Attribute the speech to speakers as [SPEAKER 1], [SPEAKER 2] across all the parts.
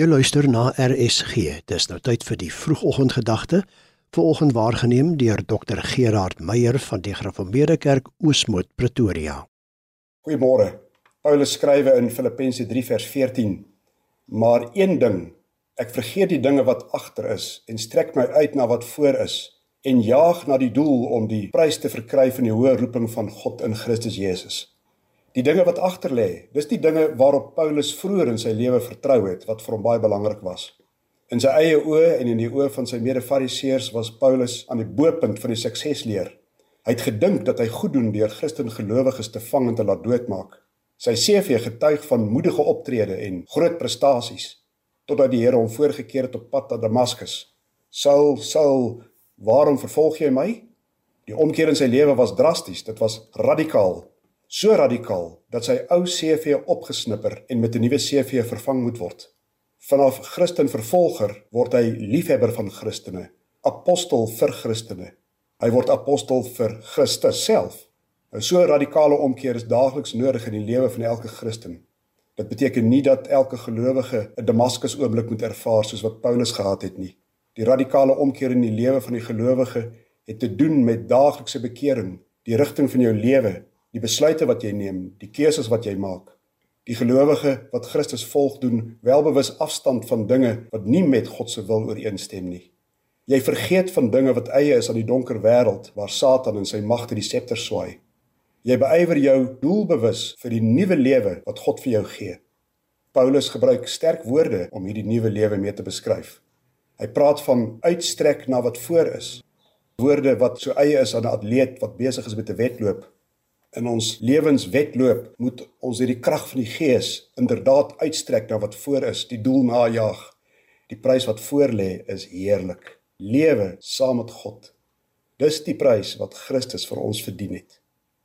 [SPEAKER 1] Jy luister na RSG. Dis nou tyd vir die vroegoggendgedagte. Vanoggend waargeneem deur Dr Gerard Meyer van die Gereformeerde Kerk Oosmoed Pretoria.
[SPEAKER 2] Goeiemôre. Paulus skrywe in Filippense 3 vers 14: Maar een ding, ek vergeet die dinge wat agter is en strek my uit na wat voor is en jaag na die doel om die prys te verkry van die hoë roeping van God in Christus Jesus. Die dinge wat agter lê, dis die dinge waarop Paulus vroeër in sy lewe vertrou het wat vir hom baie belangrik was. In sy eie oë en in die oë van sy mede-fariseërs was Paulus aan die bo-punt van die suksesleer. Hy het gedink dat hy goed doen deur Christen gelowiges te vang en te laat doodmaak. Sy CV getuig van moedige optrede en groot prestasies totdat die Here hom voorgekeer het op pad na Damaskus. Saul, Saul, waarom vervolg jy my? Die omkeer in sy lewe was drasties, dit was radikaal so radikaal dat sy ou CV opgesnipper en met 'n nuwe CV vervang moet word. Vanaf Christen vervolger word hy liefhebber van Christene, apostel vir Christene. Hy word apostel vir Christus self. 'n So radikale omkeer is daagliks nodig in die lewe van elke Christen. Dit beteken nie dat elke gelowige 'n Damaskus oomblik moet ervaar soos wat Paulus gehad het nie. Die radikale omkeer in die lewe van die gelowige het te doen met daaglikse bekering, die rigting van jou lewe die besluite wat jy neem, die keuses wat jy maak. Die gelowige wat Christus volg doen welbewus afstand van dinge wat nie met God se wil ooreenstem nie. Jy vergeet van dinge wat eie is aan die donker wêreld waar Satan en sy magte die septer swaai. Jy beywer jou doelbewus vir die nuwe lewe wat God vir jou gee. Paulus gebruik sterk woorde om hierdie nuwe lewe mee te beskryf. Hy praat van uitstrek na wat voor is. Woorde wat so eie is aan 'n atleet wat besig is met 'n wedloop in ons lewenswetloop moet ons hierdie krag van die gees inderdaad uitstrek na wat voor is, die doel najag. Die prys wat voor lê is heerlik. Lewe saam met God. Dis die prys wat Christus vir ons verdien het.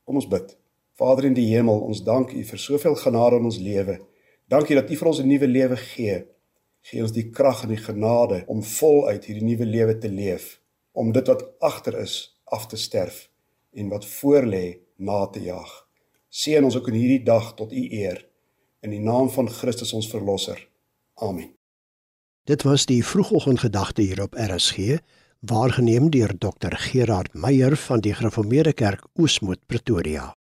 [SPEAKER 2] Kom ons bid. Vader in die hemel, ons dank U vir soveel genade in ons lewe. Dankie dat U vir ons 'n nuwe lewe gee. Gee ons die krag en die genade om voluit hierdie nuwe lewe te leef, om dit wat agter is af te sterf en wat voor lê na te jag. Seën ons ook in hierdie dag tot u eer in die naam van Christus ons verlosser. Amen.
[SPEAKER 1] Dit was die vroegoggendgedagte hier op RSG, waargeneem deur Dr Gerard Meyer van die Gereformeerde Kerk Oosmoed Pretoria.